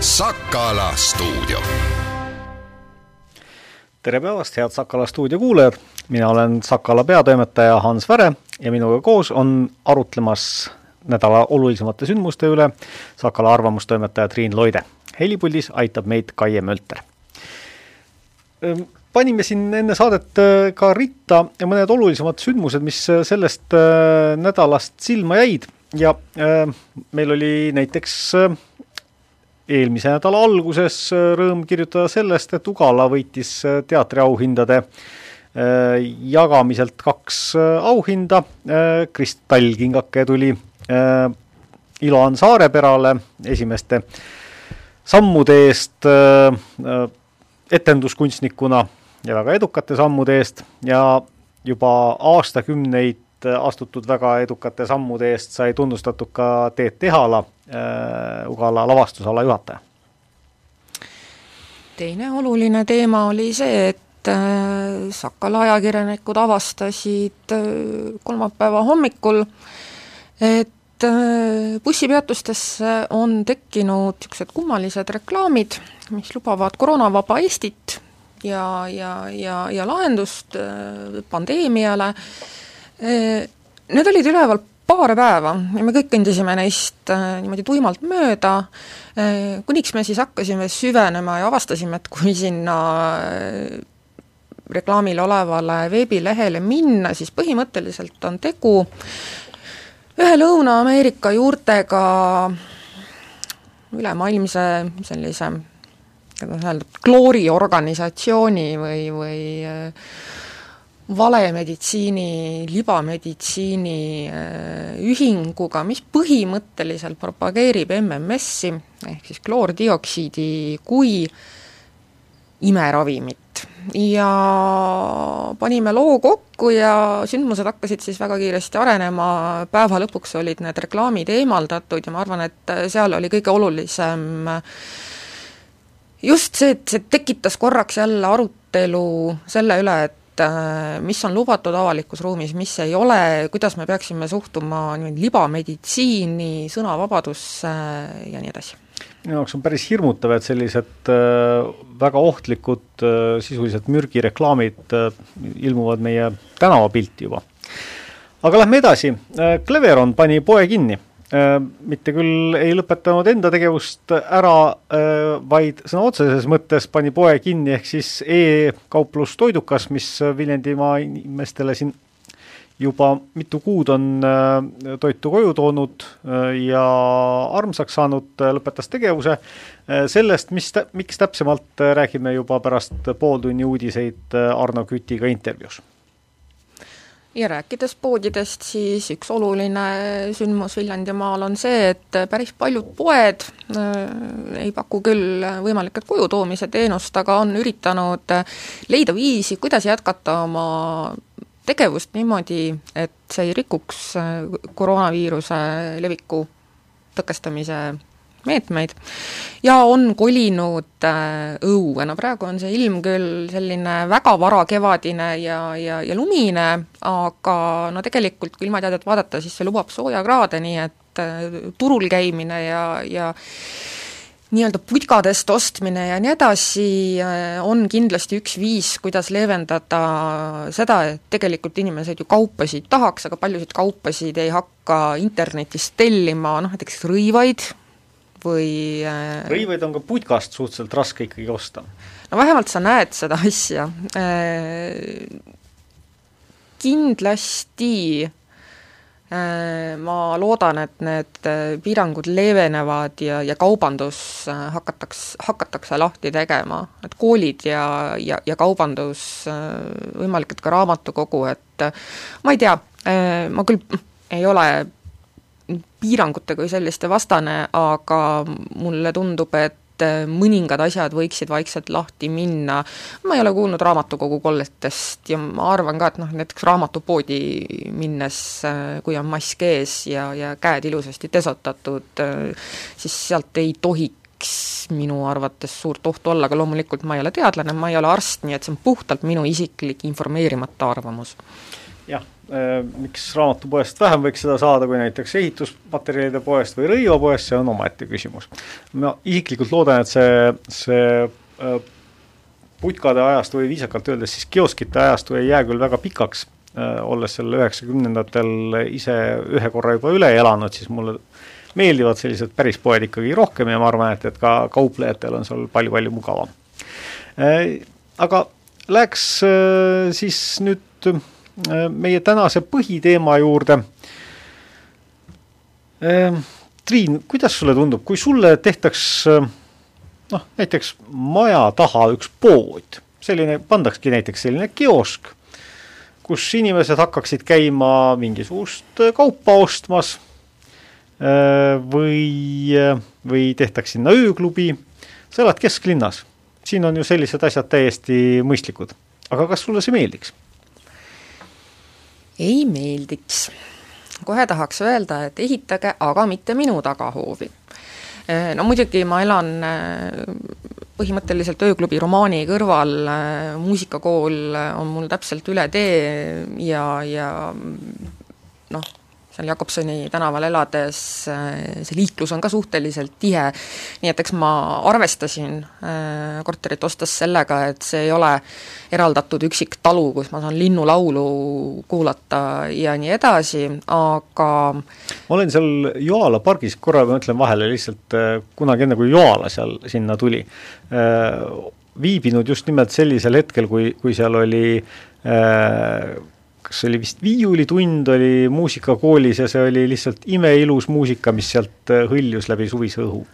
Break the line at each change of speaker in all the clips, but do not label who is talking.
Sakala stuudio.
tere päevast, head Sakala stuudio kuulajad, mina olen Sakala peatoimetaja Hans Väre ja minuga koos on arutlemas nädala olulisemate sündmuste üle Sakala arvamustoimetaja Triin Loide. helipuldis aitab meid Kaie Mölter. panime siin enne saadet äh, ka ritta mõned olulisemad sündmused, mis äh, sellest äh, nädalast silma jäid ja meil oli näiteks eelmise nädala alguses rõõm kirjutada sellest, et Ugala võitis teatriauhindade jagamiselt kaks auhinda, kristallkingake tuli äh, Iloan Saareperale esimeste sammude eest äh, etenduskunstnikuna ja väga edukate sammude eest ja juba aastakümneid astutud väga edukate sammude eest sai tunnustatud ka Teet Tehala äh,, Ugala lavastusala juhataja.
teine oluline teema oli see, et äh, Sakala ajakirjanikud avastasid äh, kolmapäeva hommikul, et Äh, bussipeatustesse on tekkinud niisugused kummalised reklaamid, mis lubavad koroonavaba Eestit ja, ja, ja, ja lahendust äh, pandeemiale. Äh, need olid üleval paar päeva ja me kõik kõndisime neist niimoodi tuimalt mööda, kuniks me siis hakkasime süvenema ja avastasime, et kui sinna reklaamil olevale veebilehele minna, siis põhimõtteliselt on tegu ühe Lõuna-Ameerika juurtega ülemaailmse sellise kuidas öelda, klooriorganisatsiooni või, või äh, valemeditsiini, libameditsiini äh, ühinguga, mis põhimõtteliselt propageerib MMS-i ehk siis kloordioksiidi kui imeravimit. Ja panime loo kokku ja sündmused hakkasid siis väga kiiresti arenema, päeva lõpuks olid need reklaamid eemaldatud ja ma arvan, et seal oli kõige olulisem just see, et see tekitas korraks jälle arutelu selle üle, et mis on lubatud avalikus ruumis, mis ei ole, kuidas me peaksime suhtuma niimoodi libameditsiini, sõnavabadusse ja nii edasi
minu jaoks on päris hirmutav, et sellised äh, väga ohtlikud äh,, sisuliselt mürgireklaamid äh, ilmuvad meie tänavapilti juba. aga lähme edasi äh,, Cleveron pani poe kinni äh,. Mitte küll ei lõpetanud enda tegevust ära äh,, vaid sõna otseses mõttes pani poe kinni, ehk siis e-kauplus Toidukas, mis Viljandimaa inimestele siin juba mitu kuud on äh, toitu koju toonud äh, ja armsaks saanud, äh, lõpetas tegevuse. sellest, mis, miks täpsemalt, räägime juba pärast pooltunni uudiseid Arno Kütiga intervjuus
ja rääkides poodidest, siis üks oluline sündmus Viljandimaal on see, et päris paljud poed äh, ei paku küll võimalikult koju toomise teenust, aga on üritanud leida viisi, kuidas jätkata oma tegevust niimoodi, et see ei rikuks äh, koroonaviiruse leviku tõkestamise meetmeid. Ja on kolinud äh, õue, no praegu on see ilm küll selline väga varakevadine ja, ja, ja lumine, aga no tegelikult, kui ilmateadet vaadata, siis see lubab soojakraade, nii et äh, turul käimine ja, ja nii-öelda putkadest ostmine ja nii edasi äh, on kindlasti üks viis, kuidas leevendada seda, et tegelikult inimesed ju kaupasid tahaks, aga paljusid kaupasid ei hakka internetist tellima, noh näiteks rõivaid või
äh, rõivaid on ka putkast suhteliselt raske ikkagi osta?
no vähemalt sa näed seda asja. Äh, kindlasti Äh, ma loodan, et need äh, piirangud leevenevad ja, ja kaubandus äh, hakataks, hakatakse lahti tegema, et koolid ja, ja, ja kaubandus, võimalik, et ka raamatukogu, et ma ei tea, ma küll ei ole piirangute kui selliste vastane, aga mulle tundub, et äh, mõningad asjad võiksid vaikselt lahti minna, ma ei ole kuulnud raamatukogu kolletest ja ma arvan ka, et noh, näiteks raamatupoodi minnes, äh, kui on mask ees ja, ja käed ilusasti desotatud, äh, siis sealt ei tohiks minu arvates suurt ohtu olla, aga loomulikult ma ei ole teadlane, ma ei ole arst, nii et see on puhtalt minu isiklik informeerimata arvamus.
Jah, miks raamatupoest vähem võiks seda saada kui näiteks ehitusmaterjalide poest või rõivapoest, see on omaette küsimus. ma isiklikult loodan, et see, see putkade ajastu või viisakalt öeldes siis kioskite ajastu ei jää küll väga pikaks, olles seal üheksakümnendatel ise ühe korra juba üle elanud, siis mulle meeldivad sellised päris poed ikkagi rohkem ja ma arvan, et, et ka kauplejatel on seal palju-palju mugavam. Aga läheks siis nüüd meie tänase põhiteema juurde. Triin, kuidas sulle tundub, kui sulle tehtaks noh, näiteks maja taha üks pood, selline, pandakski näiteks selline kiosk, kus inimesed hakkaksid käima mingisugust kaupa ostmas või, või tehtaks sinna ööklubi, sa elad kesklinnas, siin on ju sellised asjad täiesti mõistlikud. aga kas sulle see meeldiks?
Ei meeldiks. kohe tahaks öelda, et ehitage, aga mitte minu tagahoovi Äh, no muidugi ma elan äh, põhimõtteliselt ööklubi romaani kõrval, äh, muusikakool on mul täpselt üle tee ja, ja noh, seal Jakobsoni tänaval elades see liiklus on ka suhteliselt tihe, nii et eks ma arvestasin äh, korterit ostes sellega, et see ei ole eraldatud üksik talu, kus ma saan linnulaulu kuulata ja nii edasi, aga
ma olen seal Joala pargis, korra ma ütlen vahele lihtsalt, äh, kunagi enne, kui Joala seal sinna tuli, äh, viibinud just nimelt sellisel hetkel, kui, kui seal oli äh, kas see oli vist viiulitund oli muusikakoolis ja see oli lihtsalt imeilus muusika, mis sealt äh, hõljus läbi suvise õhu.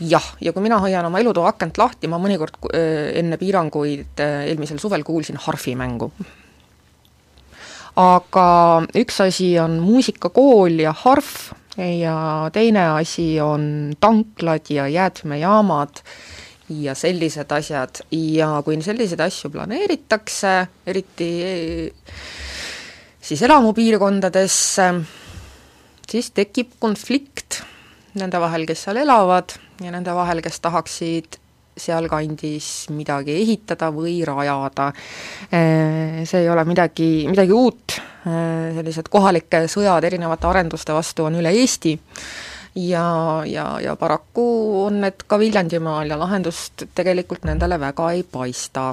jah, ja kui mina hoian oma elutoa akent lahti, ma mõnikord äh, enne piiranguid äh, eelmisel suvel kuulsin harfimängu. aga üks asi on muusikakool ja harf ja teine asi on tanklad ja jäätmejaamad ja sellised asjad ja kui selliseid asju planeeritakse, eriti siis elamupiirkondadesse, siis tekib konflikt nende vahel, kes seal elavad ja nende vahel, kes tahaksid sealkandis midagi ehitada või rajada. See ei ole midagi, midagi uut, sellised kohalike sõjad erinevate arenduste vastu on üle Eesti ja, ja, ja paraku on need ka Viljandimaal ja lahendust tegelikult nendele väga ei paista.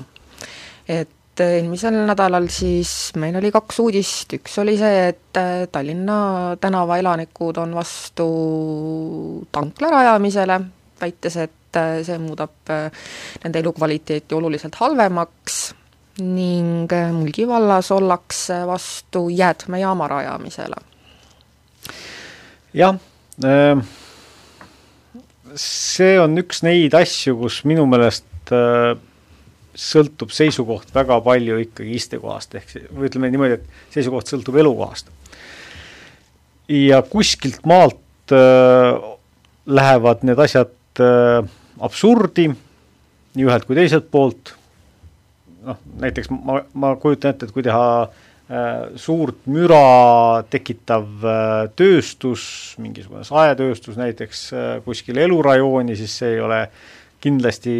et et eelmisel nädalal siis meil oli kaks uudist, üks oli see, et äh, Tallinna tänavaelanikud on vastu tankla rajamisele, väites, et äh, see muudab äh, nende elukvaliteeti oluliselt halvemaks ning Mulgi vallas ollakse vastu jäätmejaama rajamisele.
jah, see on üks neid asju, kus minu meelest sõltub seisukoht väga palju ikkagi istekohast, ehk või ütleme niimoodi, et seisukoht sõltub elukohast. ja kuskilt maalt äh, lähevad need asjad äh, absurdi, nii ühelt kui teiselt poolt, noh, näiteks ma, ma kujutan ette, et kui teha äh, suurt müra tekitav äh, tööstus, mingisugune saetööstus näiteks äh, kuskil elurajooni, siis see ei ole äh, kindlasti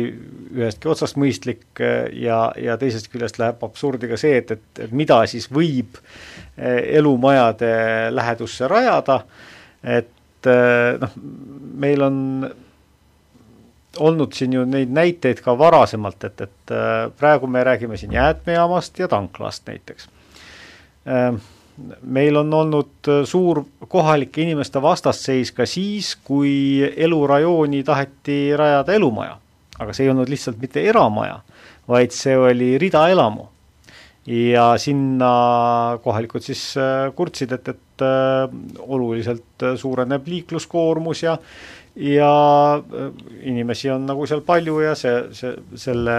ühestki otsast mõistlik äh, ja, ja teisest küljest läheb absurdi ka see, et, et, et mida siis võib äh, elumajade lähedusse rajada, et äh, noh, meil on olnud siin ju neid näiteid ka varasemalt, et, et praegu me räägime siin jäätmejaamast ja tanklast näiteks meil on olnud äh, suur kohalike inimeste vastasseis ka siis, kui elurajooni taheti rajada elumaja. aga see ei olnud lihtsalt mitte eramaja, vaid see oli ridaelamu. ja sinna kohalikud siis äh, kurtsid, et, et äh, oluliselt suureneb liikluskoormus ja ja inimesi on nagu seal palju ja see, see, selle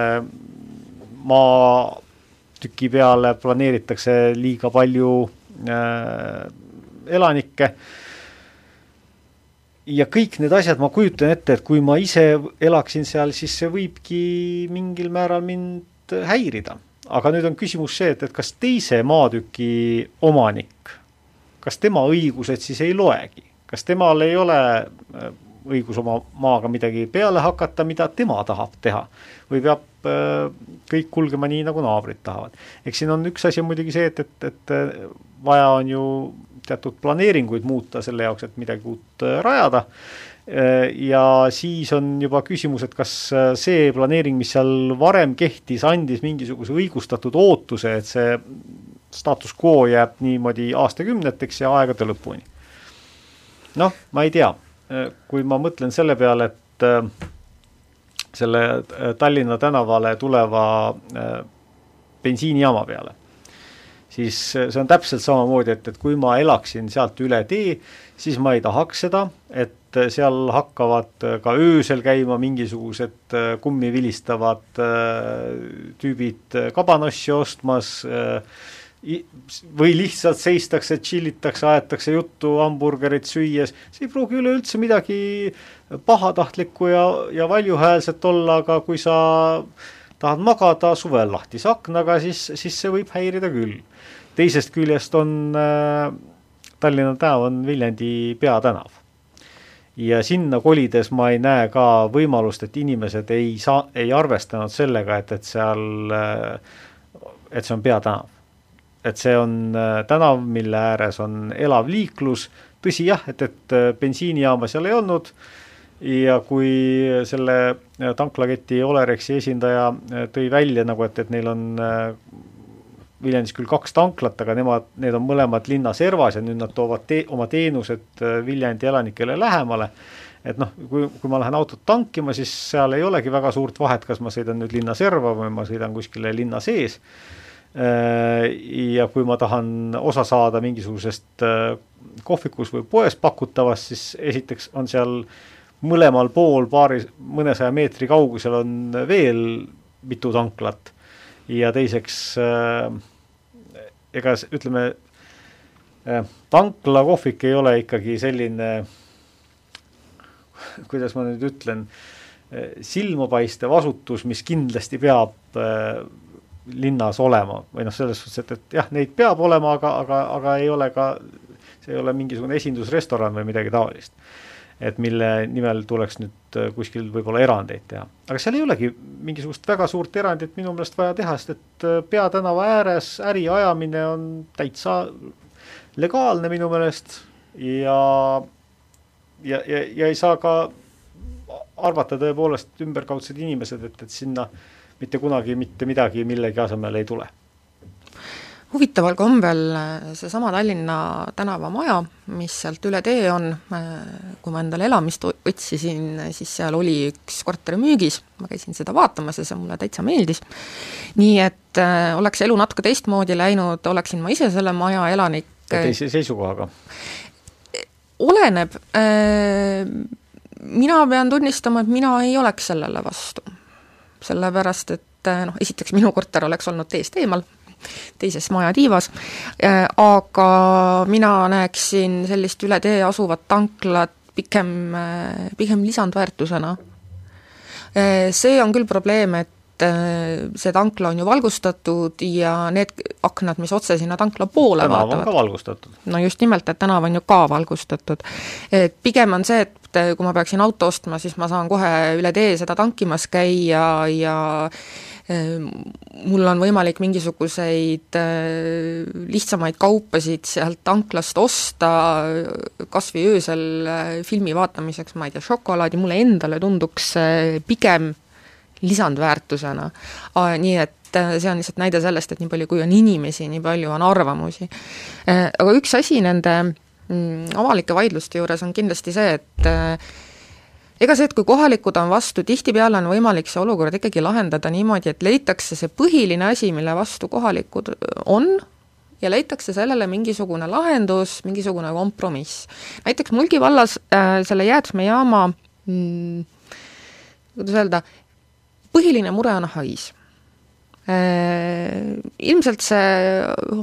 maatüki peale planeeritakse liiga palju elanikke. ja kõik need asjad, ma kujutan ette, et kui ma ise elaksin seal, siis see võibki mingil määral mind häirida. aga nüüd on küsimus see, et, et kas teise maatüki omanik, kas tema õigused siis ei loegi, kas temal ei ole äh, õigus oma maaga midagi peale hakata, mida tema tahab teha. või peab kõik kulgema nii, nagu naabrid tahavad. eks siin on üks asi muidugi see, et, et, et vaja on ju teatud planeeringuid muuta selle jaoks, et midagi uut rajada ja siis on juba küsimus, et kas see planeering, mis seal varem kehtis, andis mingisuguse õigustatud ootuse, et see status quo jääb niimoodi aastakümneteks ja aegade lõpuni. noh, ma ei tea, kui ma mõtlen selle peale, et äh, selle äh, Tallinna tänavale tuleva äh, bensiinijaama peale, siis see on täpselt samamoodi, et, et kui ma elaksin sealt üle tee, siis ma ei tahaks seda, et seal hakkavad ka öösel käima mingisugused kummi vilistavad tüübid kabanossi ostmas äh,, või lihtsalt seistakse, tšillitakse, aetakse juttu hamburgerit süües, see ei pruugi üleüldse midagi pahatahtlikku ja, ja valjuhäälset olla, aga kui sa tahad magada suvel lahtise aknaga, siis, siis see võib häirida küll. teisest küljest on äh, Tallinna tänav on Viljandi peatänav. ja sinna kolides ma ei näe ka võimalust, et inimesed ei saa, ei arvestanud sellega, et, et seal, äh, et see on peatänav et see on äh, tänav, mille ääres on elav liiklus, tõsi jah, et, et äh, bensiinijaama seal ei olnud ja kui selle äh, tanklaketi Olerexi esindaja tõi välja nagu, et, et neil on Viljandis küll kaks tanklat, aga nemad, need on mõlemad linna servas ja nüüd nad toovad te, oma teenused Viljandi elanikele lähemale, et noh, kui, kui ma lähen autot tankima, siis seal ei olegi väga suurt vahet, kas ma sõidan nüüd linna serva või ma sõidan kuskile linna sees. Äh, ja kui ma tahan osa saada mingisugusest äh, kohvikus või poes pakutavast, siis esiteks on seal mõlemal pool paari, mõnesaja meetri kaugusel on veel mitu tanklat ja teiseks äh, ega ütleme, tanklakohvik ei ole ikkagi selline, kuidas ma nüüd ütlen, silmapaistev asutus, mis kindlasti peab linnas olema või noh, selles suhtes, et, et jah, neid peab olema, aga, aga, aga ei ole ka, see ei ole mingisugune esindusrestoran või midagi taolist. Et mille nimel tuleks nüüd äh, kuskil võib-olla erandeid teha. aga seal ei olegi mingisugust väga suurt erandit minu meelest vaja teha, sest et äh, peatänava ääres äri ajamine on täitsa legaalne minu meelest ja, ja, ja, ja ei saa ka arvata tõepoolest ümberkaudsed inimesed, et, et sinna mitte kunagi mitte midagi millegi asemele ei tule
huvitaval kombel äh, seesama Tallinna tänavamaja, mis sealt üle tee on, äh, kui ma endale elamist otsisin, siis seal oli üks korter müügis, ma käisin seda vaatamas ja see mulle täitsa meeldis. nii et äh, oleks elu natuke teistmoodi läinud, oleksin ma ise selle maja elanik.
teise seisukohaga?
oleneb mina pean tunnistama, et mina ei oleks sellele vastu sellepärast et noh, esiteks minu korter oleks olnud teest eemal, teises maja tiivas, eh, aga mina näeksin sellist üle tee asuvat tanklat pigem, eh, pigem lisandväärtusena. See on küll probleem, et see tankla on ju valgustatud ja need aknad, mis otse sinna tankla poole
tänav
vaatavad.
on ka valgustatud.
no just nimelt, et tänav on ju ka valgustatud. et pigem on see, et kui ma peaksin auto ostma, siis ma saan kohe üle tee seda tankimas käia ja ehm, mul on võimalik mingisuguseid ehm, lihtsamaid kaupasid sealt tanklast osta, kas või öösel ehm, filmi vaatamiseks, ma ei tea, šokolaadi, mulle endale tunduks pigem lisandväärtusena. Nii et see on lihtsalt näide sellest, et nii palju, kui on inimesi, nii palju on arvamusi. Aga üks asi nende Mm, avalike vaidluste juures on kindlasti see, et äh, ega see, et kui kohalikud on vastu, tihtipeale on võimalik see olukord ikkagi lahendada niimoodi, et leitakse see põhiline asi, mille vastu kohalikud on, ja leitakse sellele mingisugune lahendus, mingisugune kompromiss. näiteks Mulgi vallas äh, selle jäätmejaama mm, kuidas öelda, põhiline mure on hais Äh, ilmselt see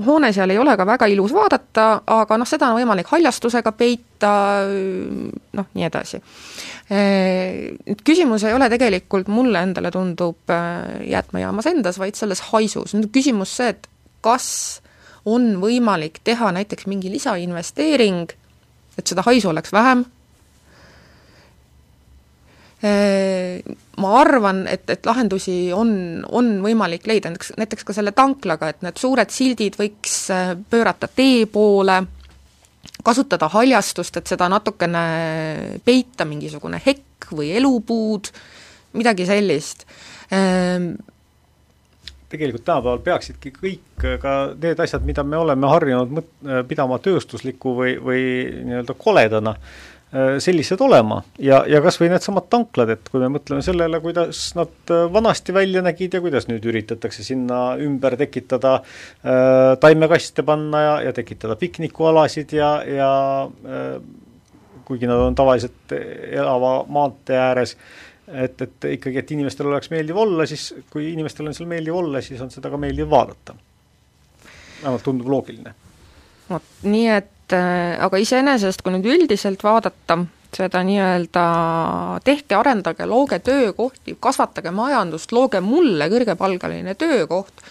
hoone seal ei ole ka väga ilus vaadata, aga noh, seda on võimalik haljastusega peita, noh, nii edasi. Äh, küsimus ei ole tegelikult, mulle endale tundub, äh, jäätmejaamas endas, vaid selles haisus. nüüd küsimus see, et kas on võimalik teha näiteks mingi lisainvesteering, et seda haisu oleks vähem, ma arvan, et, et lahendusi on, on võimalik leida, näiteks, näiteks ka selle tanklaga, et need suured sildid võiks pöörata tee poole, kasutada haljastust, et seda natukene peita, mingisugune hekk või elupuud, midagi sellist.
Tegelikult tänapäeval peaksidki kõik ka need asjad, mida me oleme harjunud mõt-, pidama tööstusliku või, või nii-öelda koledana, sellised olema ja, ja kas või needsamad tanklad, et kui me mõtleme sellele, kuidas nad vanasti välja nägid ja kuidas nüüd üritatakse sinna ümber tekitada äh, taimekaste panna ja, ja tekitada piknikualasid ja, ja äh, kuigi nad on tavaliselt elava maantee ääres äh,, et, et ikkagi, et inimestel oleks meeldiv olla, siis kui inimestel on seal meeldiv olla, siis on seda ka meeldiv vaadata. vähemalt tundub loogiline.
vot, nii et äh, aga iseenesest, kui nüüd üldiselt vaadata seda nii-öelda tehke, arendage, looge töökohti, kasvatage majandust, looge mulle kõrgepalgaline töökoht,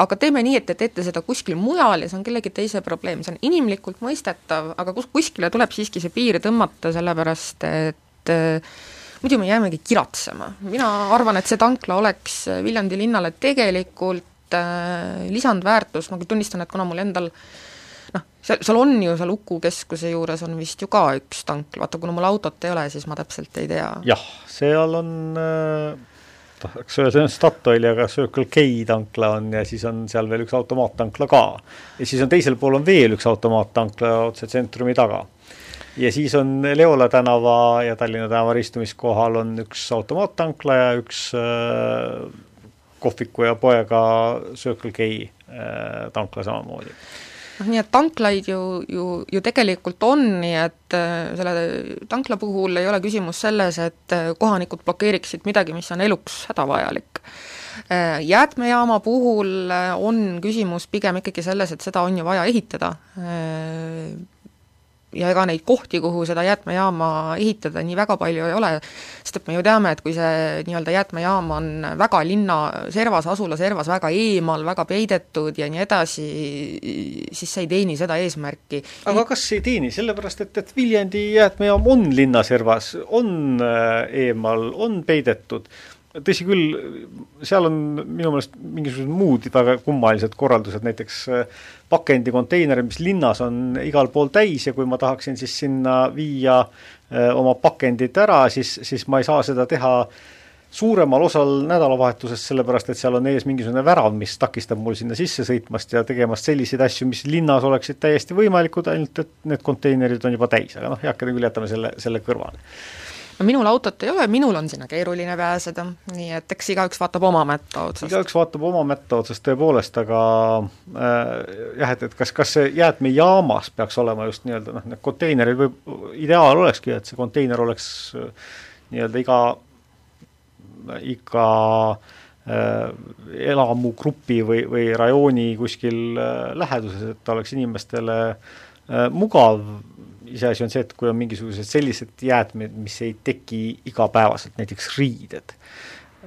aga teeme nii, et te teete seda kuskil mujal ja see on kellegi teise probleem, see on inimlikult mõistetav, aga kus, kuskile tuleb siiski see piir tõmmata, sellepärast et äh, muidu me jäämegi kiratsema. mina arvan, et see tankla oleks Viljandi linnale tegelikult äh, lisandväärtus, ma küll tunnistan, et kuna mul endal noh, seal, seal on ju seal Uku keskuse juures on vist ju ka üks tankla, vaata kuna mul autot ei ole, siis ma täpselt ei tea.
jah, seal on äh, tahaks öelda, see on Statoili, aga Circle K tankla on ja siis on seal veel üks automaattankla ka. ja siis on teisel pool on veel üks automaattankla otse tsentrumi taga ja siis on Leola tänava ja Tallinna tänava ristumiskohal on üks automaattankla ja üks äh, kohviku ja poega Circle K äh, tankla samamoodi
noh, nii et tanklaid ju, ju, ju tegelikult on, nii et äh, selle tankla puhul ei ole küsimus selles, et äh, kohanikud blokeeriksid midagi, mis on eluks hädavajalik äh,. Jäätmejaama puhul on küsimus pigem ikkagi selles, et seda on ju vaja ehitada ja ega neid kohti, kuhu seda jäätmejaama ehitada nii väga palju ei ole, sest et me ju teame, et kui see nii-öelda jäätmejaam on väga linna servas, asula servas väga eemal, väga peidetud ja nii edasi, siis see ei teeni seda eesmärki.
aga kas ei teeni, sellepärast et, et Viljandi jäätmejaam on linnaservas, on äh, eemal, on peidetud tõsi küll, seal on minu meelest mingisugused muud väga kummalised korraldused, näiteks äh, pakendikonteinerid, mis linnas on igal pool täis ja kui ma tahaksin siis sinna viia äh, oma pakendid ära, siis, siis ma ei saa seda teha suuremal osal nädalavahetusest, sellepärast et seal on ees mingisugune värav, mis takistab mul sinna sisse sõitmast ja tegemast selliseid asju, mis linnas oleksid täiesti võimalikud, ainult et need konteinerid on juba täis, aga noh, heakene küll, jätame selle, selle kõrvale
no minul autot ei ole, minul on sinna keeruline pääseda, nii et eks igaüks vaatab oma mätta otsast.
igaüks vaatab oma mätta otsast tõepoolest, aga äh, jah, et, et kas, kas see jäätmejaamas peaks olema just nii-öelda noh, need konteinerid võib, ideaal olekski, et see konteiner oleks äh, nii-öelda iga, iga äh, elamugrupi või, või rajooni kuskil äh, läheduses, et ta oleks inimestele mugav iseasi on see, et kui on mingisugused sellised jäätmed, mis ei teki igapäevaselt, näiteks riided,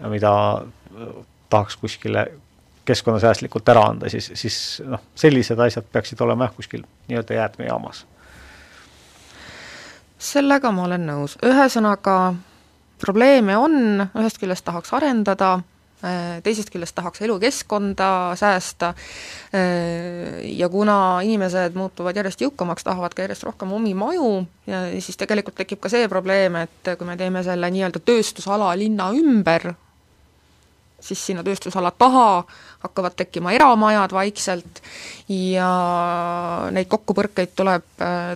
mida äh, tahaks kuskile keskkonnasäästlikult ära anda, siis, siis noh, sellised asjad peaksid olema jah, kuskil nii-öelda jäätmejaamas.
sellega ma olen nõus, ühesõnaga probleeme on, ühest küljest tahaks arendada, teisest küljest tahaks elukeskkonda säästa äh, ja kuna inimesed muutuvad järjest jõukamaks, tahavad ka järjest rohkem omi maju siis tegelikult tekib ka see probleem, et kui me teeme selle nii-öelda tööstusala linna ümber, siis sinna tööstusala taha hakkavad tekkima eramajad vaikselt ja neid kokkupõrkeid tuleb,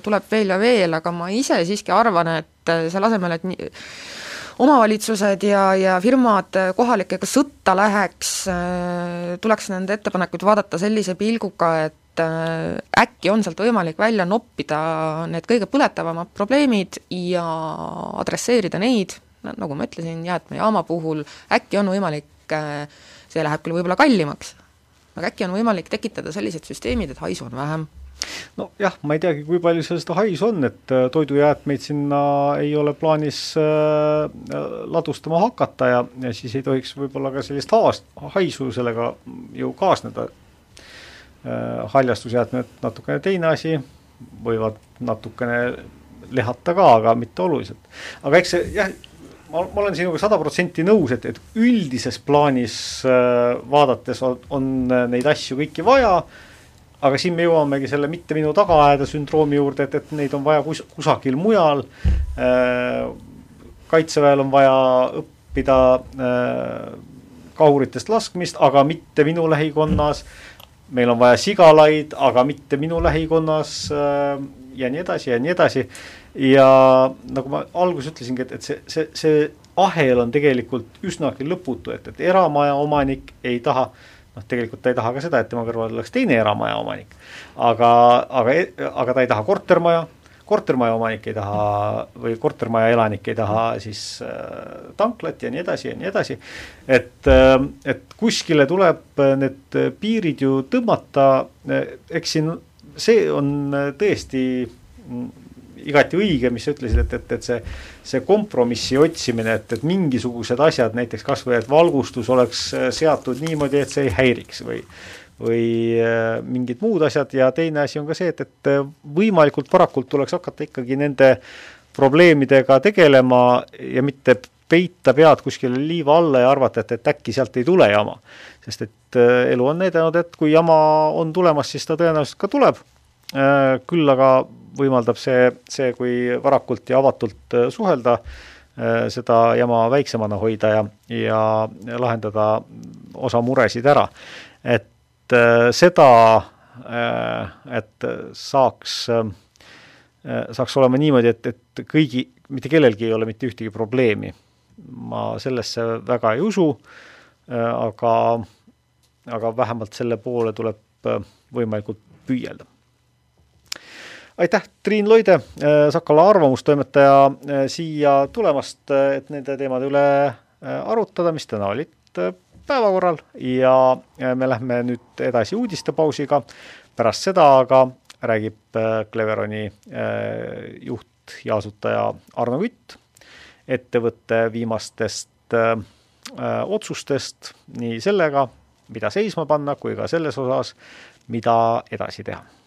tuleb veel ja veel, aga ma ise siiski arvan, et selle asemel, et nii, omavalitsused ja, ja firmad kohalikega sõtta läheks, äh, tuleks nende ettepanekuid vaadata sellise pilguga, et äh, äkki on sealt võimalik välja noppida need kõige põletavamad probleemid ja adresseerida neid, nagu ma ütlesin, jäätmejaama puhul äkki on võimalik, äh, see läheb küll võib-olla kallimaks, aga äkki on võimalik tekitada sellised süsteemid, et haisu on vähem
nojah, ma ei teagi, kui palju seal seda haisu on, et äh, toidujäätmeid sinna ei ole plaanis äh, ladustama hakata ja, ja siis ei tohiks võib-olla ka sellist haast, haisu sellega ju kaasneda äh,. haljastusjäätmed natukene teine asi, võivad natukene lehata ka, aga mitte oluliselt. aga eks see jah, ma, ma olen sinuga sada protsenti nõus, et, et üldises plaanis vaadates on, on neid asju kõiki vaja, aga siin me jõuamegi selle mitte minu tagaaeda sündroomi juurde, et, et neid on vaja kus, kusagil mujal äh,. kaitseväel on vaja õppida äh, kahuritest laskmist, aga mitte minu lähikonnas. meil on vaja sigalaid, aga mitte minu lähikonnas äh, ja nii edasi ja nii edasi. ja nagu ma alguses ütlesingi, et, et see, see, see ahel on tegelikult üsnagi lõputu, et, et eramaja omanik ei taha noh, tegelikult ta ei taha ka seda, et tema kõrval oleks teine eramaja omanik. aga, aga, aga ta ei taha kortermaja kortermaja omanik ei taha või kortermaja elanik ei taha siis äh, tanklat ja nii edasi ja nii edasi. et äh,, et kuskile tuleb need piirid ju tõmmata, eks siin see on tõesti igati õige, mis sa ütlesid, et, et, et see, see kompromissi otsimine, et, et mingisugused asjad, näiteks kasvõi, et valgustus oleks seatud niimoodi, et see ei häiriks või või äh, mingid muud asjad ja teine asi on ka see, et, et äh, võimalikult varakult tuleks hakata ikkagi nende probleemidega tegelema ja mitte peita pead kuskile liiva alla ja arvata, et, et äkki sealt ei tule jama. sest et äh, elu on näidanud, et kui jama on tulemas, siis ta tõenäoliselt ka tuleb. küll aga võimaldab see, see, kui varakult ja avatult suhelda, seda jama väiksemana hoida ja, ja lahendada osa muresid ära. et Äh, seda, äh, et saaks, äh, saaks olema niimoodi, et, et kõigi, mitte kellelgi ei ole mitte ühtegi probleemi. ma sellesse väga ei usu, aga, aga vähemalt selle poole tuleb võimalikult püüelda aitäh, Triin Loide, Sakala arvamustoimetaja, siia tulemast, et nende teemade üle arutada, mis täna olid päevakorral ja me lähme nüüd edasi uudistepausiga. pärast seda aga räägib äh, Cleveroni äh, juht ja asutaja Arno Kütt ettevõtte viimastest äh, otsustest nii sellega, mida seisma panna, kui ka selles osas, mida edasi teha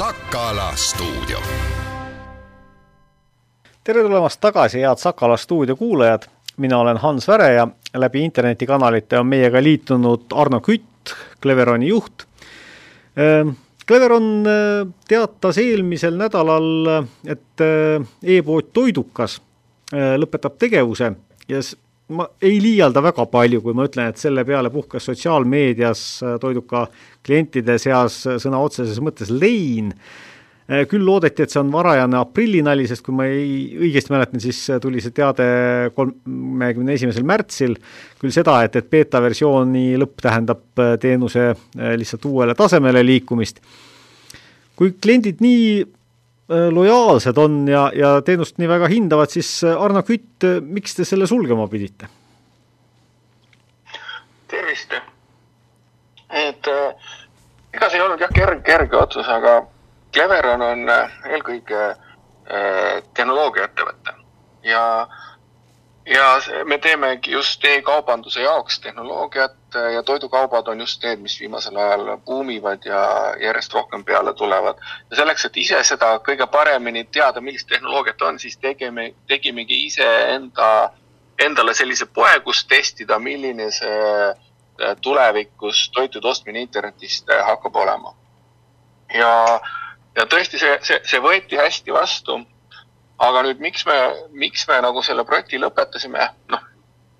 Sakala stuudio
tere tulemast tagasi, head Sakala stuudio kuulajad, mina olen Hans Väre ja läbi internetikanalite on meiega liitunud Arno Kütt, Cleveroni juht. Ehm, Cleveron eh, teatas eelmisel nädalal, et eh, e-pood Toidukas eh, lõpetab tegevuse ja ma ei liialda väga palju, kui ma ütlen, et selle peale puhkes sotsiaalmeedias Toiduka klientide seas sõna otseses mõttes lein Äh, küll loodeti, et see on varajane aprillinali, sest kui ma ei, õigesti mäletan, siis tuli see teade kolmekümne esimesel märtsil, küll seda, et, et beeta versiooni lõpp tähendab äh, teenuse äh, lihtsalt uuele tasemele liikumist. kui kliendid nii lojaalsed on ja, ja teenust nii väga hindavad, siis Arno Kütt, miks te selle sulgema pidite?
tervist! et äh, ega see ei olnud jah, kerge, kerge otsus, aga Cleveron on äh, eelkõige äh, tehnoloogiaettevõte ja, ja me teemegi just e-kaubanduse jaoks tehnoloogiat äh, ja toidukaubad on just need, mis viimasel ajal buumivad ja järjest rohkem peale tulevad. ja selleks, et ise seda kõige paremini teada, millist tehnoloogiat on, siis tegime, tegimegi iseenda, endale sellise poe, kus testida, milline see tulevikus toitude ostmine internetist hakkab olema. ja ja tõesti, see, see, see võeti hästi vastu. Aga nüüd, miks me, miks me nagu selle projekti lõpetasime, noh,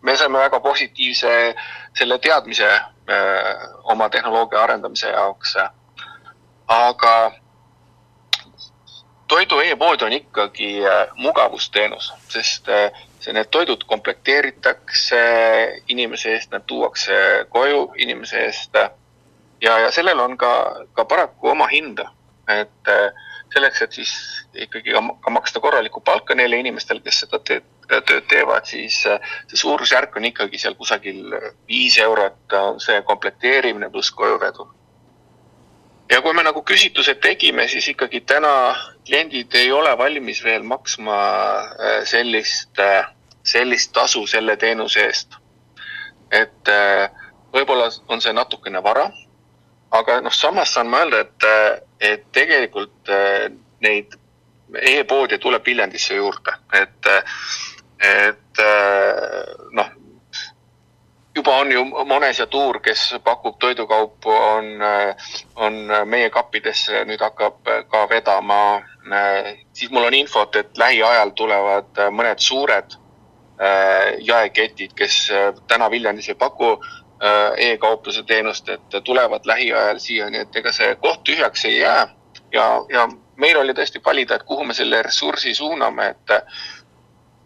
me saime väga positiivse selle teadmise öö, äh, oma tehnoloogia arendamise jaoks. aga toidu e-pood on ikkagi äh, mugavusteenus, sest äh, see, need toidud komplekteeritakse inimese eest, need tuuakse koju inimese eest. ja, ja sellel on ka, ka paraku oma hinda et äh, selleks, et siis ikkagi ka, maksta korralikku palka neile inimestele, kes seda tööd, tööd teevad, siis äh, see suurusjärk on ikkagi seal kusagil viis eurot see komplekteerimine pluss kojuvedu. ja kui me nagu küsitlused tegime, siis ikkagi täna kliendid ei ole valmis veel maksma äh, sellist, sellist tasu selle teenuse eest. et võib-olla on see natukene vara aga noh, samas saan ma öelda, et, et tegelikult neid e-poodi tuleb Viljandisse juurde, et, et noh, juba on ju Mones ja Tuur, kes pakub toidukaupu, on, on meie kappidesse nüüd hakkab ka vedama. siis mul on infot, et lähiajal tulevad mõned suured jaeketid, kes täna Viljandis ei paku e-kaupluse teenust, et tulevad lähiajal siia, nii et ega see koht tühjaks ei jää. ja, ja meil oli tõesti valida, et kuhu me selle ressursi suuname, et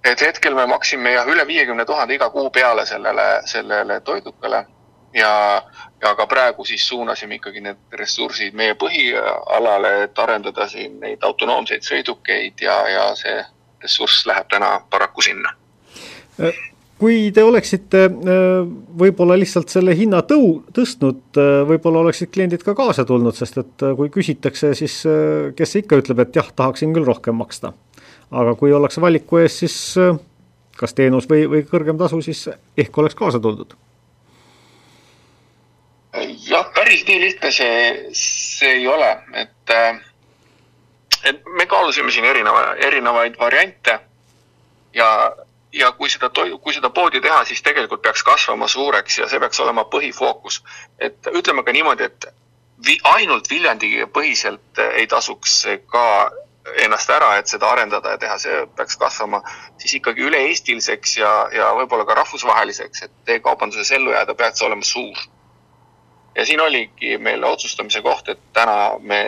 et hetkel me maksime jah, üle viiekümne tuhande iga kuu peale sellele, sellele toidukale ja, ja ka praegu siis suunasime ikkagi need ressursid meie põhialale, et arendada siin neid autonoomseid sõidukeid ja, ja see ressurss läheb täna paraku sinna
kui te oleksite äh, võib-olla lihtsalt selle hinna tõu-, tõstnud, äh, võib-olla oleksid kliendid ka kaasa tulnud, sest et äh, kui küsitakse, siis kes ikka ütleb, et jah, tahaksin küll rohkem maksta. aga kui ollakse valiku ees, siis kas teenus või, või kõrgem tasu, siis ehk oleks kaasa tuldud?
jah, päris nii lihtne see, see ei ole, et, et me kaalusime siin erineva, erinevaid variante ja ja kui seda toidu, kui seda poodi teha, siis tegelikult peaks kasvama suureks ja see peaks olema põhifookus. et ütleme ka niimoodi, et vi, ainult Viljandi põhiselt ei tasuks ka ennast ära, et seda arendada ja teha, see peaks kasvama siis ikkagi üle-eestiliseks ja, ja võib-olla ka rahvusvaheliseks, et e-kaubanduses ellu jääda, peaks olema suur. ja siin oligi meil otsustamise koht, et täna me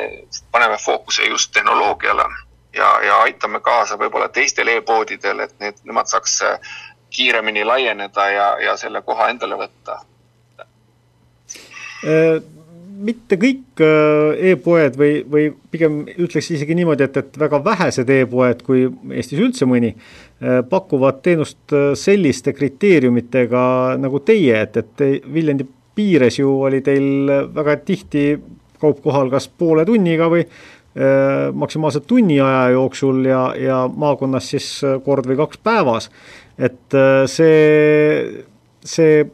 paneme fookuse just tehnoloogiale ja, ja aitame kaasa võib-olla teistel e-poodidel, et need, nemad saaks äh, kiiremini laieneda ja, ja selle koha endale võtta.
Äh, mitte kõik äh, e-poed või, või pigem ütleks isegi niimoodi, et, et väga vähesed e-poed, kui Eestis üldse mõni, pakuvad teenust selliste kriteeriumitega nagu teie, et, et Viljandi piires ju oli teil väga tihti kaup kohal kas poole tunniga või maksimaalselt tunni aja jooksul ja, ja maakonnas siis äh, kord või kaks päevas. et äh, see, see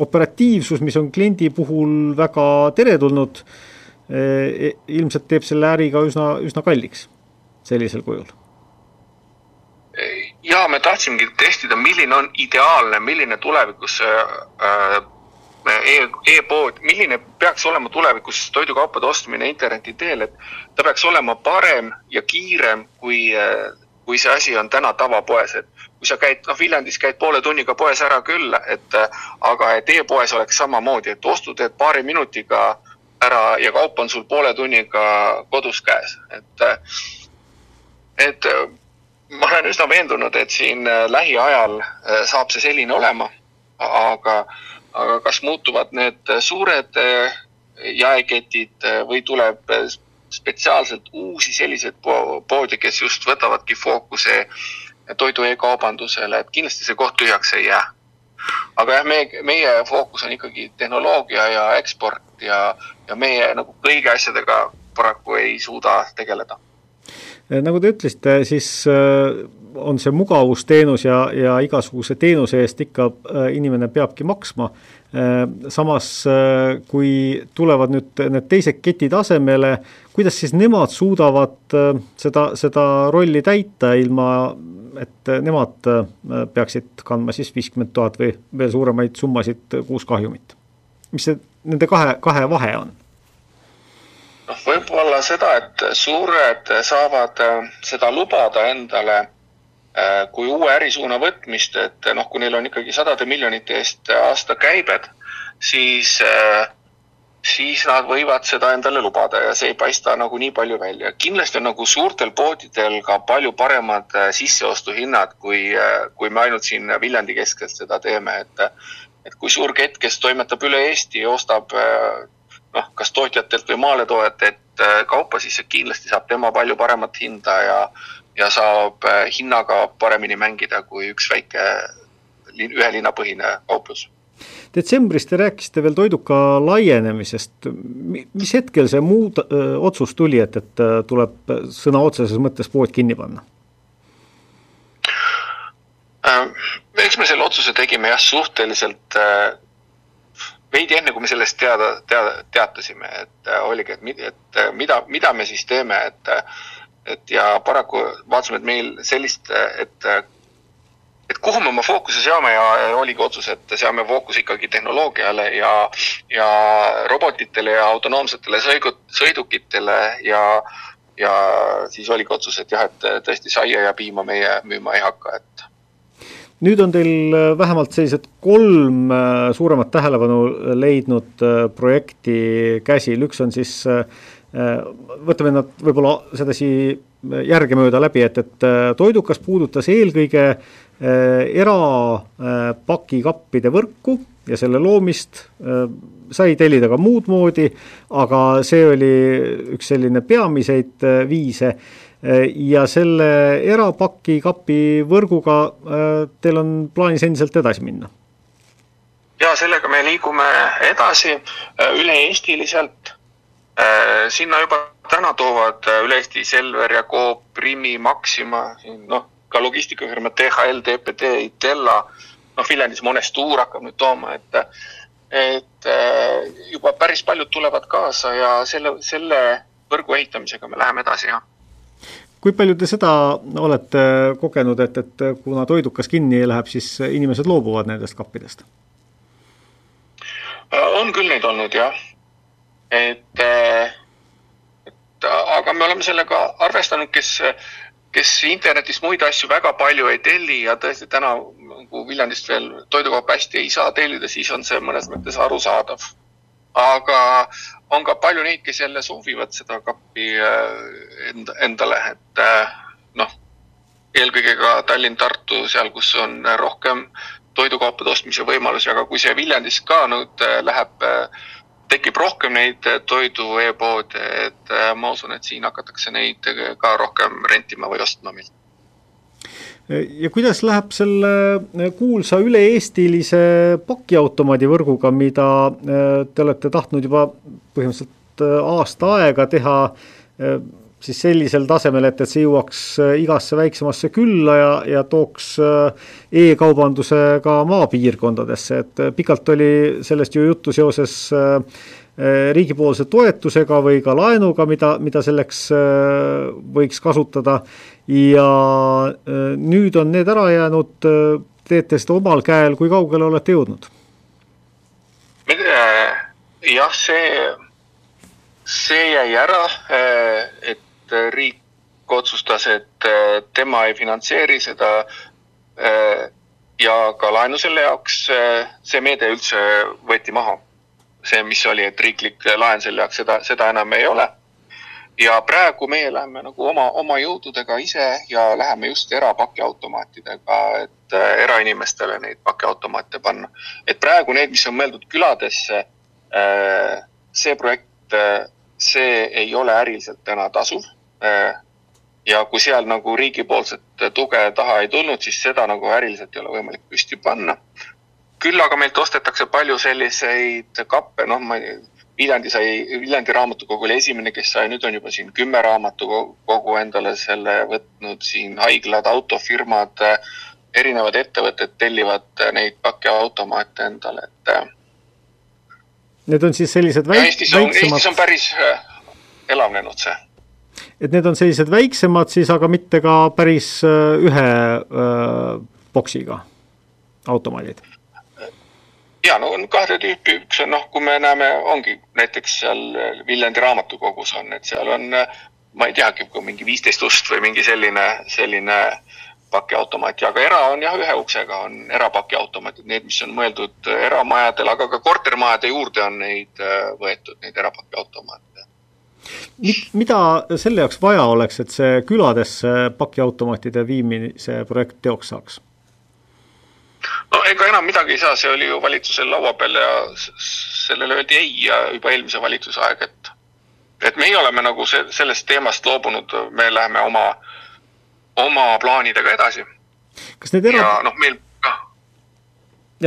operatiivsus, mis on kliendi puhul väga teretulnud, ilmselt teeb selle äri ka üsna, üsna kalliks sellisel kujul
ja me tahtsimegi testida, milline on ideaalne, milline tulevikus äh, e, e-pood, milline peaks olema tulevikus toidukaupade ostmine interneti teel, et ta peaks olema parem ja kiirem, kui, kui see asi on täna tavapoes, et kui sa käid, noh, Viljandis käid poole tunniga poes ära küll, et aga et e-poes oleks samamoodi, et ostu teed paari minutiga ära ja kaup on sul poole tunniga kodus käes, et, et ma olen üsna veendunud, et siin lähiajal saab see selline olema, aga aga kas muutuvad need suured eh, jaeketid eh, või tuleb spetsiaalselt uusi selliseid poodi, kes just võtavadki fookuse toidu e-kaubandusele, et kindlasti see koht tühjaks ei jää. aga jah, meie, meie fookus on ikkagi tehnoloogia ja eksport ja, ja meie nagu kõigi asjadega paraku ei suuda tegeleda.
Nagu te ütlesite, siis on see mugavusteenus ja, ja igasuguse teenuse eest ikka äh, inimene peabki maksma. Äh, samas, äh, kui tulevad nüüd need teised ketid asemele, kuidas siis nemad suudavad seda, seda rolli täita, ilma et nemad peaksid kandma siis viiskümmend tuhat või veel suuremaid summasid kuus kahjumit? mis see nende kahe, kahe vahe on?
Noh, võib-olla seda, et suured saavad seda lubada endale Äh, kui uue ärisuuna võtmist, et noh, kui neil on ikkagi sadade miljonite eest aastakäibed, siis, äh, siis nad võivad seda endale lubada ja see ei paista nagu nii palju välja. kindlasti on nagu suurtel poodidel ka palju paremad äh, sisseostuhinnad, kui, kui me ainult siin Viljandi keskelt seda teeme, et et kui suur kett, kes toimetab üle Eesti ostab noh, kas tootjatelt või maaletoojatelt kaupa, siis kindlasti saab tema palju paremat hinda ja ja saab äh, hinnaga paremini mängida kui üks väike ühe linna põhine kauplus.
detsembris te rääkisite veel toiduka laienemisest, mis hetkel see muud öö, otsus tuli, et, et äh, tuleb sõna otseses mõttes pood kinni panna?
Äh, eks me selle otsuse tegime jah, suhteliselt veidi enne, kui me sellest teada, teada, teatasime, et oligi, et, et mida, mida me siis teeme, et et ja paraku vaatasime, et meil sellist, et et kuhu me oma fookuse seame ja oligi otsus, et seame fookuse ikkagi tehnoloogiale ja, ja robotitele ja autonoomsetele sõigut, sõidukitele ja, ja siis oligi otsus, et jah, et tõesti saia ja piima meie müüma ei hakka, et
nüüd on teil vähemalt sellised kolm äh, suuremat tähelepanu leidnud äh, projekti käsil, üks on siis äh, võtame nad võib-olla sedasi järgemööda läbi, et, et toidukas puudutas eelkõige erapakikappide võrku ja selle loomist, sai tellida ka muud moodi, aga see oli üks selline peamiseid viise ja selle erapakikapi võrguga teil on plaanis endiselt edasi minna?
ja sellega me liigume edasi üle-eestiliselt Äh, sinna juba täna toovad äh, üle Eesti Selver ja Coop, Primi, Maxima, noh, ka logistikafirmad DHL, DPD, Itella, noh, Viljandis Monestuur hakkab nüüd tooma, et et äh, juba päris paljud tulevad kaasa ja selle, selle võrgu ehitamisega me läheme edasi, jah
kui palju te seda olete kogenud, et, et kuna toidukas kinni läheb, siis inimesed loobuvad nendest kappidest?
on küll neid olnud jah, et, et aga me oleme sellega arvestanud, kes, kes internetis muid asju väga palju ei telli ja tõesti täna nagu Viljandist veel toidukaupa hästi ei saa tellida, siis on see mõnes mõttes arusaadav. Aga on ka palju neid, kes jälle soovivad seda kappi äh, enda, endale, et äh, noh, eelkõige ka Tallinn-Tartu, seal, kus on rohkem toidukaupade ostmise võimalusi, aga kui see Viljandis ka nüüd äh, läheb tekib rohkem neid toidu e-poode, et ma usun, et siin hakatakse neid ka rohkem rentima või ostma meilt.
Ja kuidas läheb selle äh, kuulsa üle-eestilise pakiautomaadi võrguga, mida äh, te olete tahtnud juba põhimõtteliselt aasta aega teha siis sellisel tasemel, et, et see jõuaks äh, igasse väiksemasse külla ja, ja tooks äh, e-kaubanduse ka maapiirkondadesse, et äh, pikalt oli sellest ju juttu seoses riigipoolse toetusega või ka laenuga, mida, mida selleks võiks kasutada. Ja nüüd on need ära jäänud, teete seda omal käel, kui kaugele olete jõudnud?
jah, see, see jäi ära, et et riik otsustas, et äh, tema ei finantseeri seda äh, ja ka laenu selle jaoks, äh, see meede üldse võeti maha. see, mis oli, et riiklik laen selle jaoks, seda, seda enam ei ole. Ja praegu meie läheme nagu oma, oma jõududega ise ja läheme just erapakiautomaatidega, et erainimestele neid pakiautomaate panna. et praegu need, mis on mõeldud küladesse, see projekt, see ei ole äriliselt täna tasuv Äh, ja kui seal nagu riigipoolset tuge taha ei tulnud, siis seda nagu äriliselt ei ole võimalik püsti panna. küll aga meilt ostetakse palju selliseid kappe, noh, ma ei Viljandi sai, Viljandi raamatukogu oli esimene, kes sai, nüüd on juba siin kümme raamatukogu endale selle võtnud, siin haiglad, autofirmad, erinevad ettevõtted tellivad neid pakiautomaate endale, et.
Need on siis sellised väik-,
Eestis on, Eestis on päris äh, elavnenud see
et need on sellised väiksemad siis, aga mitte ka päris äh, ühe äh, boksiga automaadid?
Ja no on kahte tüüpi, üks on noh, kui me näeme, ongi näiteks seal Viljandi raamatukogus on, et seal on, ma ei teagi, mingi viisteist ust või mingi selline, selline pakiautomaat. Ja ka era on jah, ühe uksega on erapakiautomaadid, need, mis on mõeldud eramajadele, aga ka kortermajade juurde on neid äh, võetud, neid erapakiautomaate.
Mida selle jaoks vaja oleks, et see küladesse pakiautomaatide viimise projekt teoks saaks?
No ega enam midagi ei saa, see oli ju valitsusel laua peal ja sellele öeldi ei ja juba eelmise valitsuse aeg, et et meie oleme nagu see, sellest teemast loobunud, me läheme oma, oma plaanidega edasi.
kas need era-?
ja noh, meil noh.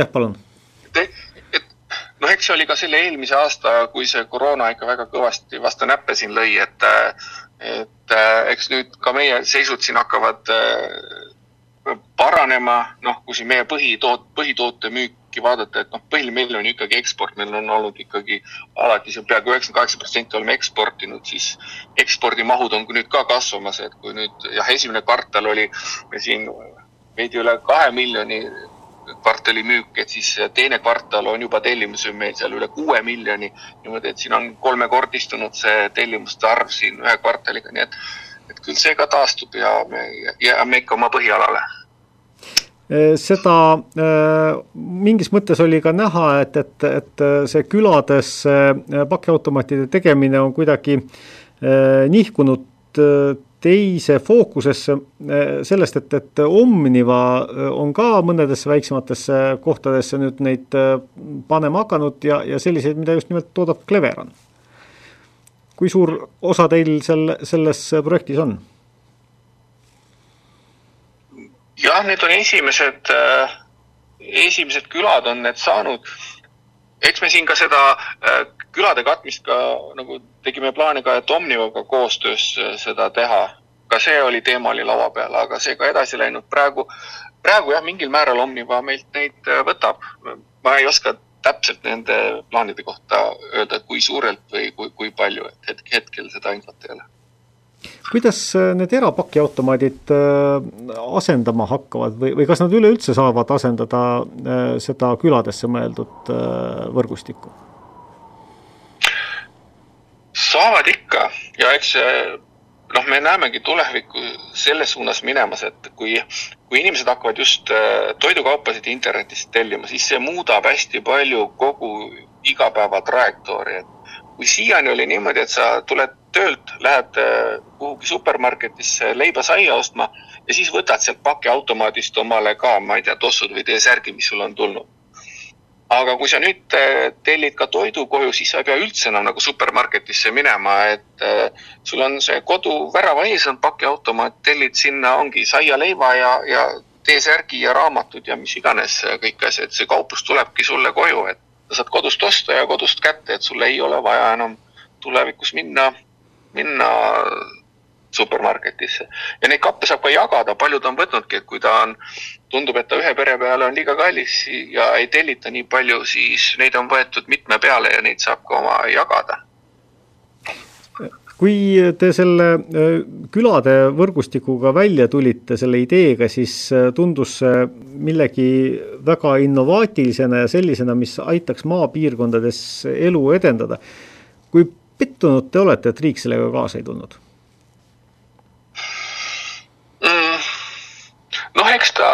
jah, palun
noh, eks see oli ka selle eelmise aasta, kui see koroona ikka väga kõvasti vastu näppe siin lõi, et, et eks nüüd ka meie seisud siin hakkavad paranema, noh, kui siin meie põhitoot-, põhitoote müük müüki vaadata, et noh, põhiline meil on ikkagi eksport, meil on olnud ikkagi alati see peaaegu üheksakümmend kaheksa protsenti oleme eksportinud, siis ekspordimahud on nüüd ka kasvamas, et kui nüüd jah, esimene kvartal oli siin veidi üle kahe miljoni kvartali müük, et siis teine kvartal on juba tellimusi meil seal üle kuue miljoni. niimoodi, et siin on kolmekordistunud see tellimuste arv siin ühe kvartaliga, nii et, et küll see ka taastub ja me jääme ikka oma põhialale
seda mingis mõttes oli ka näha, et, et, et see külades pakiautomaatide tegemine on kuidagi nihkunud teise fookusesse sellest, et, et Omniva on ka mõnedesse väiksematesse kohtadesse nüüd neid panema hakanud ja, ja selliseid, mida just nimelt toodab Cleveron. Kui suur osa teil seal selles projektis on?
jah, need on esimesed, esimesed külad on need saanud. eks me siin ka seda külade katmist ka nagu tegime plaani ka, et Omnivaga koostöös äh, seda teha. ka see oli, teema oli laua peal, aga see ka edasi läinud. praegu, praegu jah, mingil määral Omniva meilt neid äh, võtab. ma ei oska täpselt nende plaanide kohta öelda, kui suurelt või kui, kui palju, et hetk, hetkel seda infot ei ole
kuidas äh, need erapakiautomaadid asendama hakkavad või, või kas nad üleüldse saavad asendada seda küladesse mõeldud võrgustikku?
saavad ikka ja eks noh, me näemegi tulevikku selles suunas minemas, et kui, kui inimesed hakkavad just äh, toidukaupasid internetist tellima, siis see muudab hästi palju kogu igapäeva trajektoori, et kui siiani oli niimoodi, et sa tuled töölt, lähed äh, kuhugi supermarketisse leiba-saia ostma ja siis võtad sealt pakiautomaadist omale ka, ma ei tea, tossud või T-särgi, mis sul on tulnud aga kui sa nüüd äh, tellid ka toidu koju, siis sa ei pea üldse enam nagu supermarketisse minema, et äh, sul on see kodu värava ees on pakiautomaat, tellid sinna, ongi saia-leiva ja, ja T-särgi ja raamatud ja mis iganes kõik asjad, see kauplus tulebki sulle koju, et sa saad kodust osta ja kodust kätte, et sul ei ole vaja enam tulevikus minna, minna supermarketisse. ja neid kappe saab ka jagada, paljud on võtnudki, et kui ta on, tundub, et ta ühe pere peale on liiga kallis ja ei tellita nii palju, siis neid on võetud mitme peale ja neid saab ka oma jagada
kui te selle äh, külade võrgustikuga välja tulite, selle ideega, siis äh, tundus see millegi väga innovaatilisena ja sellisena, mis aitaks maapiirkondades elu edendada. kui pettunud te olete, et riik sellega kaasa ei tulnud?
noh, eks ta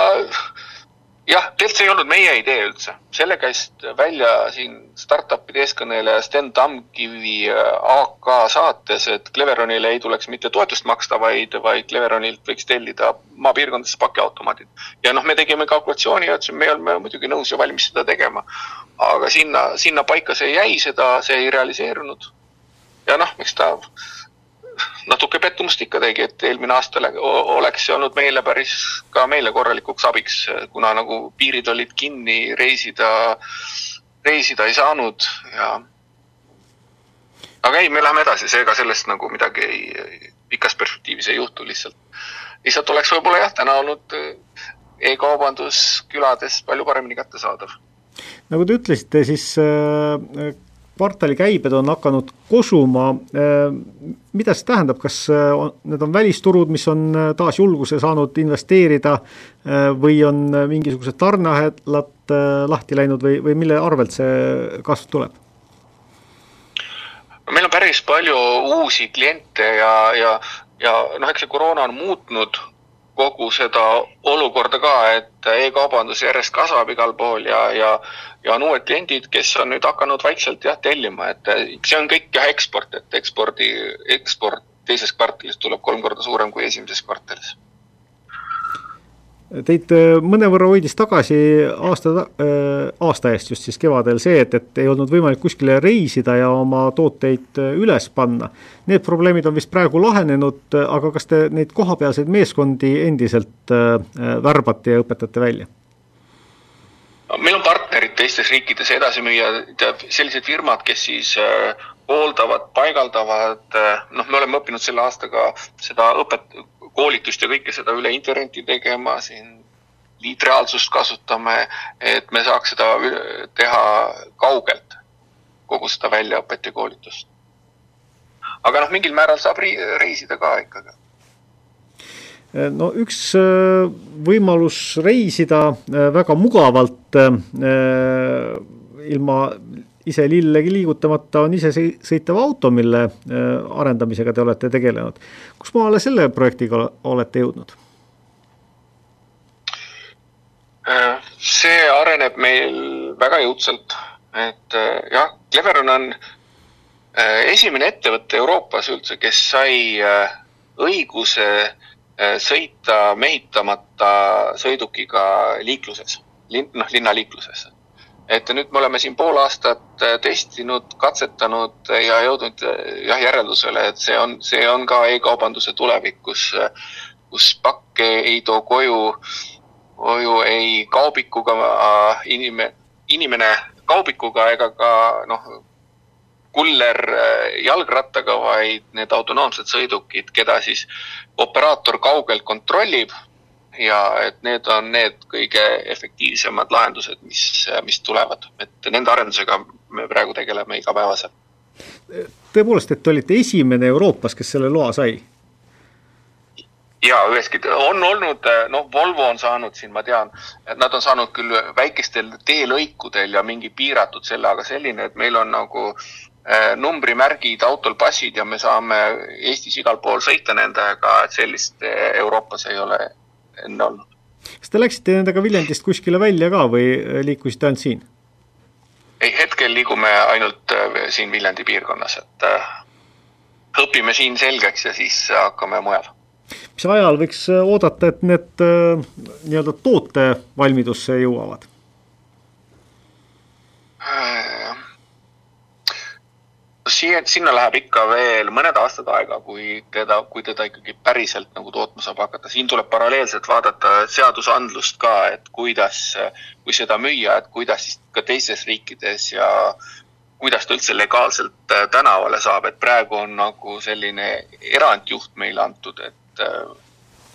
jah, tegelikult see ei olnud meie idee üldse, selle käis välja siin startup'ide eeskõneleja Sten Tamkivi äh, AK saates, et Cleveronile ei tuleks mitte toetust maksta, vaid, vaid Cleveronilt võiks tellida maapiirkondadesse pakiautomaadid. ja noh, me tegime kalkulatsiooni ja ütlesime, me oleme muidugi nõus ja valmis seda tegema. aga sinna, sinna paika see jäi, seda, see ei realiseerunud. ja noh, eks ta natuke pettumust ikka tegi, et eelmine aasta oleks see olnud meile päris, ka meile korralikuks abiks, kuna nagu piirid olid kinni, reisida, reisida ei saanud ja aga ei, me läheme edasi, seega sellest nagu midagi ei, pikas perspektiivis ei juhtu lihtsalt. lihtsalt oleks võib-olla jah, täna olnud e-kaubandus külades palju paremini kättesaadav.
nagu te ütlesite, siis äh, kvartali käibed on hakanud kosuma. Äh, mida see tähendab, kas äh, on, need on välisturud, mis on äh, taas julguse saanud investeerida või on mingisugused tarneahelad lahti läinud või, või mille arvelt see kasv tuleb?
meil on päris palju uusi kliente ja, ja, ja noh, eks see koroona on muutnud kogu seda olukorda ka, et e-kaubandus järjest kasvab igal pool ja, ja, ja on uued kliendid, kes on nüüd hakanud vaikselt jah, tellima, et see on kõik jah, eksport, et ekspordi, eksport teises kvartalis tuleb kolm korda suurem kui esimeses kvartalis
Teid äh, mõnevõrra hoidis tagasi aasta, äh, aasta eest just siis kevadel see, et, et ei olnud võimalik kuskile reisida ja oma tooteid äh, üles panna. Need probleemid on vist praegu lahenenud, aga kas te neid kohapealseid meeskondi endiselt värbate ja õpetate välja?
meil on partnerid teistes riikides edasimüüjad, sellised firmad, kes siis hooldavad, paigaldavad, noh, me oleme õppinud selle aastaga seda õpet-, koolitust ja kõike seda üle interneti tegema, siin liitreaalsust kasutame, et me saaks seda teha kaugelt, kogu seda väljaõpet ja koolitust. aga noh, mingil määral saab reisida ka ikkagi
no üks äh, võimalus reisida äh, väga mugavalt ilma ise lillegi liigutamata on isesõitev auto, mille arendamisega te olete tegelenud. kus maale selle projektiga olete jõudnud?
see areneb meil väga jõudsalt, et jah, Cleveron on esimene ettevõte Euroopas üldse, kes sai õiguse Äh, sõita mehitamata sõidukiga liikluses, linn, noh, linnaliikluses. et nüüd me oleme siin pool aastat äh, testinud, katsetanud ja jõudnud äh, jah järeldusele, et see on, see on ka e-kaubanduse tulevik, kus, kus pakke ei too koju, koju ei kaubikuga inimene, inimene kaubikuga ega ka noh, kuller jalgrattaga, vaid need autonoomsed sõidukid, keda siis operaator kaugelt kontrollib ja et need on need kõige efektiivsemad lahendused, mis, mis tulevad, et nende arendusega me praegu tegeleme igapäevaselt.
tõepoolest, et te olite esimene Euroopas, kes selle loa sai?
ja üheski, on olnud, noh, Volvo on saanud siin, ma tean, et nad on saanud küll väikestel teelõikudel ja mingi piiratud selle, aga selline, et meil on nagu Äh, numbrimärgid autol, passid ja me saame Eestis igal pool sõita nendega, et sellist äh, Euroopas ei ole enne olnud.
kas te läksite nendega Viljandist kuskile välja ka või äh, liikusite ainult siin?
ei, hetkel liigume ainult siin Viljandi piirkonnas, et õpime siin selgeks ja siis hakkame mujal.
mis ajal võiks oodata, et need nii-öelda tootevalmidusse jõuavad?
Siia, sinna läheb ikka veel mõned aastad aega, kui teda, kui teda ikkagi päriselt nagu tootma saab hakata. siin tuleb paralleelselt vaadata seadusandlust ka, et kuidas, kui seda müüa, et kuidas siis ka teistes riikides ja kuidas ta üldse legaalselt äh, tänavale saab, et praegu on nagu selline erandjuht meile antud, et, äh,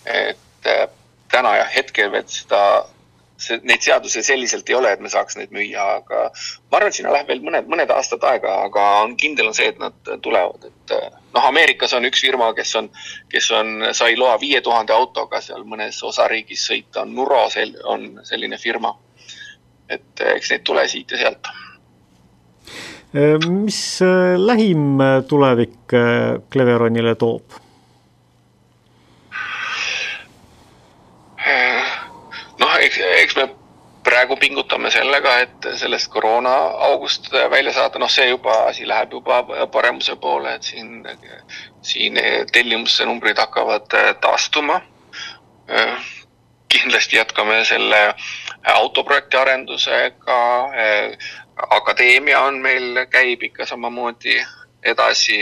et äh, täna jah, hetkel veel seda see, neid seadusi selliselt ei ole, et me saaks neid müüa, aga ma arvan, et sinna läheb veel mõned, mõned aastad aega, aga on kindel on see, et nad tulevad, et noh, Ameerikas on üks firma, kes on, kes on, sai loa viie tuhande autoga seal mõnes osariigis sõita, on Nuro on selline firma. et eks neid tule siit ja sealt.
mis äh, lähim tulevik Cleveronile toob?
eks, eks me praegu pingutame sellega, et sellest koroona august välja saada, noh, see juba, asi läheb juba paremuse poole, et siin, siin tellimuste numbrid hakkavad taastuma. kindlasti jätkame selle autoprojekti arendusega. akadeemia on meil, käib ikka samamoodi edasi.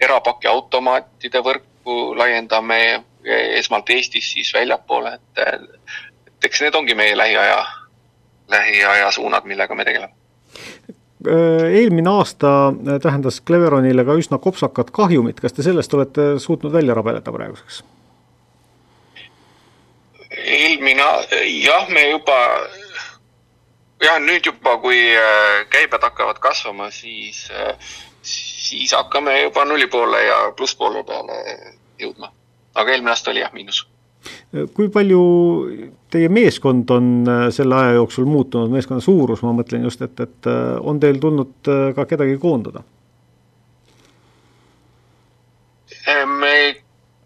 erapakiautomaatide võrku laiendame esmalt Eestis, siis väljapoole, et et eks need ongi meie lähiaja, lähiaja suunad, millega me tegeleme
äh, eelmine aasta tähendas Cleveronile ka üsna kopsakat kahjumit, kas te sellest olete suutnud välja rabeleda praeguseks?
eelmine, jah, me juba, jah, nüüd juba, kui äh, käibed hakkavad kasvama, siis, äh, siis hakkame juba nulli poole ja plusspoole peale jõudma. aga eelmine aasta oli jah, miinus
kui palju teie meeskond on äh, selle aja jooksul muutunud, meeskonna suurus, ma mõtlen just, et, et äh, on teil tulnud äh, ka kedagi koondada?
me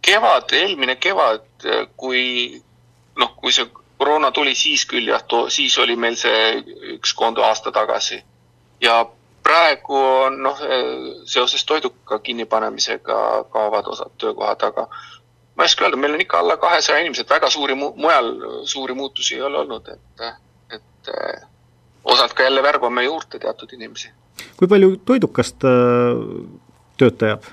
kevad, eelmine kevad, kui noh, kui see koroona tuli, siis küll jah, siis oli meil see üks koondu aasta tagasi. ja praegu on noh, seoses toiduka kinnipanemisega kaovad osad töökohad, aga ma ei oska öelda, meil on ikka alla kahesaja inimese, et väga suuri mu-, mujal suuri muutusi ei ole olnud, et, et eh, osalt ka jälle värbame juurde teatud inimesi.
kui palju toidukast äh, tööta jääb?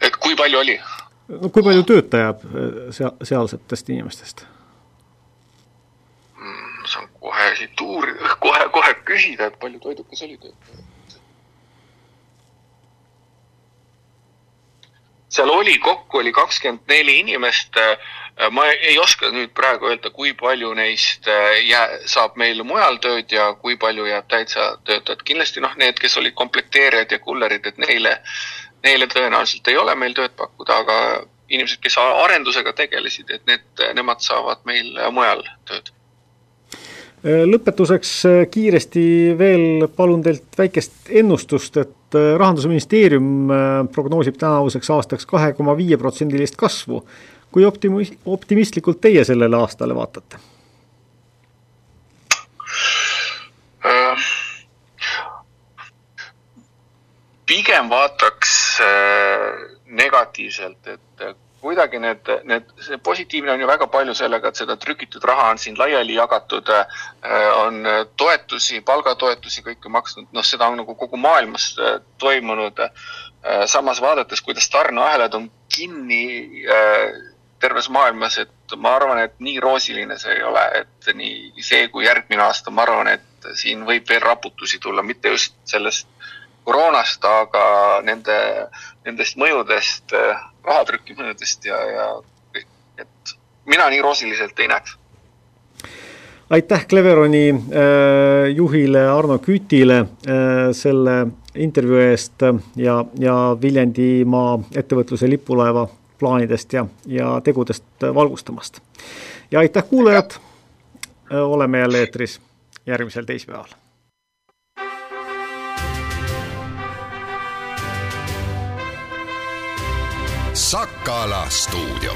et kui palju oli?
no kui palju tööta jääb äh, sea-, sealsetest inimestest?
Mm, saan kohe siit uurida, kohe, kohe küsida, et palju toidukas oli töötajaid seal oli, kokku oli kakskümmend neli inimest. ma ei oska nüüd praegu öelda, kui palju neist jää, saab meil mujal tööd ja kui palju jääb täitsa töötajat. kindlasti noh, need, kes olid komplekteerijad ja kullerid, et neile, neile tõenäoliselt ei ole meil tööd pakkuda, aga inimesed, kes arendusega tegelesid, et need, nemad saavad meil mujal tööd
Äh, lõpetuseks äh, kiiresti veel palun teilt väikest ennustust, et äh, rahandusministeerium prognoosib tänavuseks aastaks kahe koma viie protsendilist kasvu. kui optimi-, optimistlikult teie sellele aastale vaatate?
pigem vaataks negatiivselt, et kuidagi need, need, see positiivne on ju väga palju sellega, et seda trükitud raha on siin laiali jagatud, äh, on toetusi, palgatoetusi kõike maksnud, noh, seda on nagu kogu maailmas äh, toimunud. Äh, samas vaadates, kuidas tarneahelad on kinni terves maailmas, et ma arvan, et nii roosiline see ei ole, et nii see kui järgmine aasta, ma arvan, et siin võib veel raputusi tulla, mitte just sellest koroonast, aga nende, nendest mõjudest, rahatrüki mõjudest ja, ja et mina nii roosiliselt ei näeks.
aitäh Cleveroni äh, juhile Arno Kütile äh, selle intervjuu eest ja, ja Viljandimaa ettevõtluse lipulaeva plaanidest ja, ja tegudest valgustamast. ja aitäh, kuulajad, oleme jälle eetris järgmisel teisipäeval.
Sakala stuudio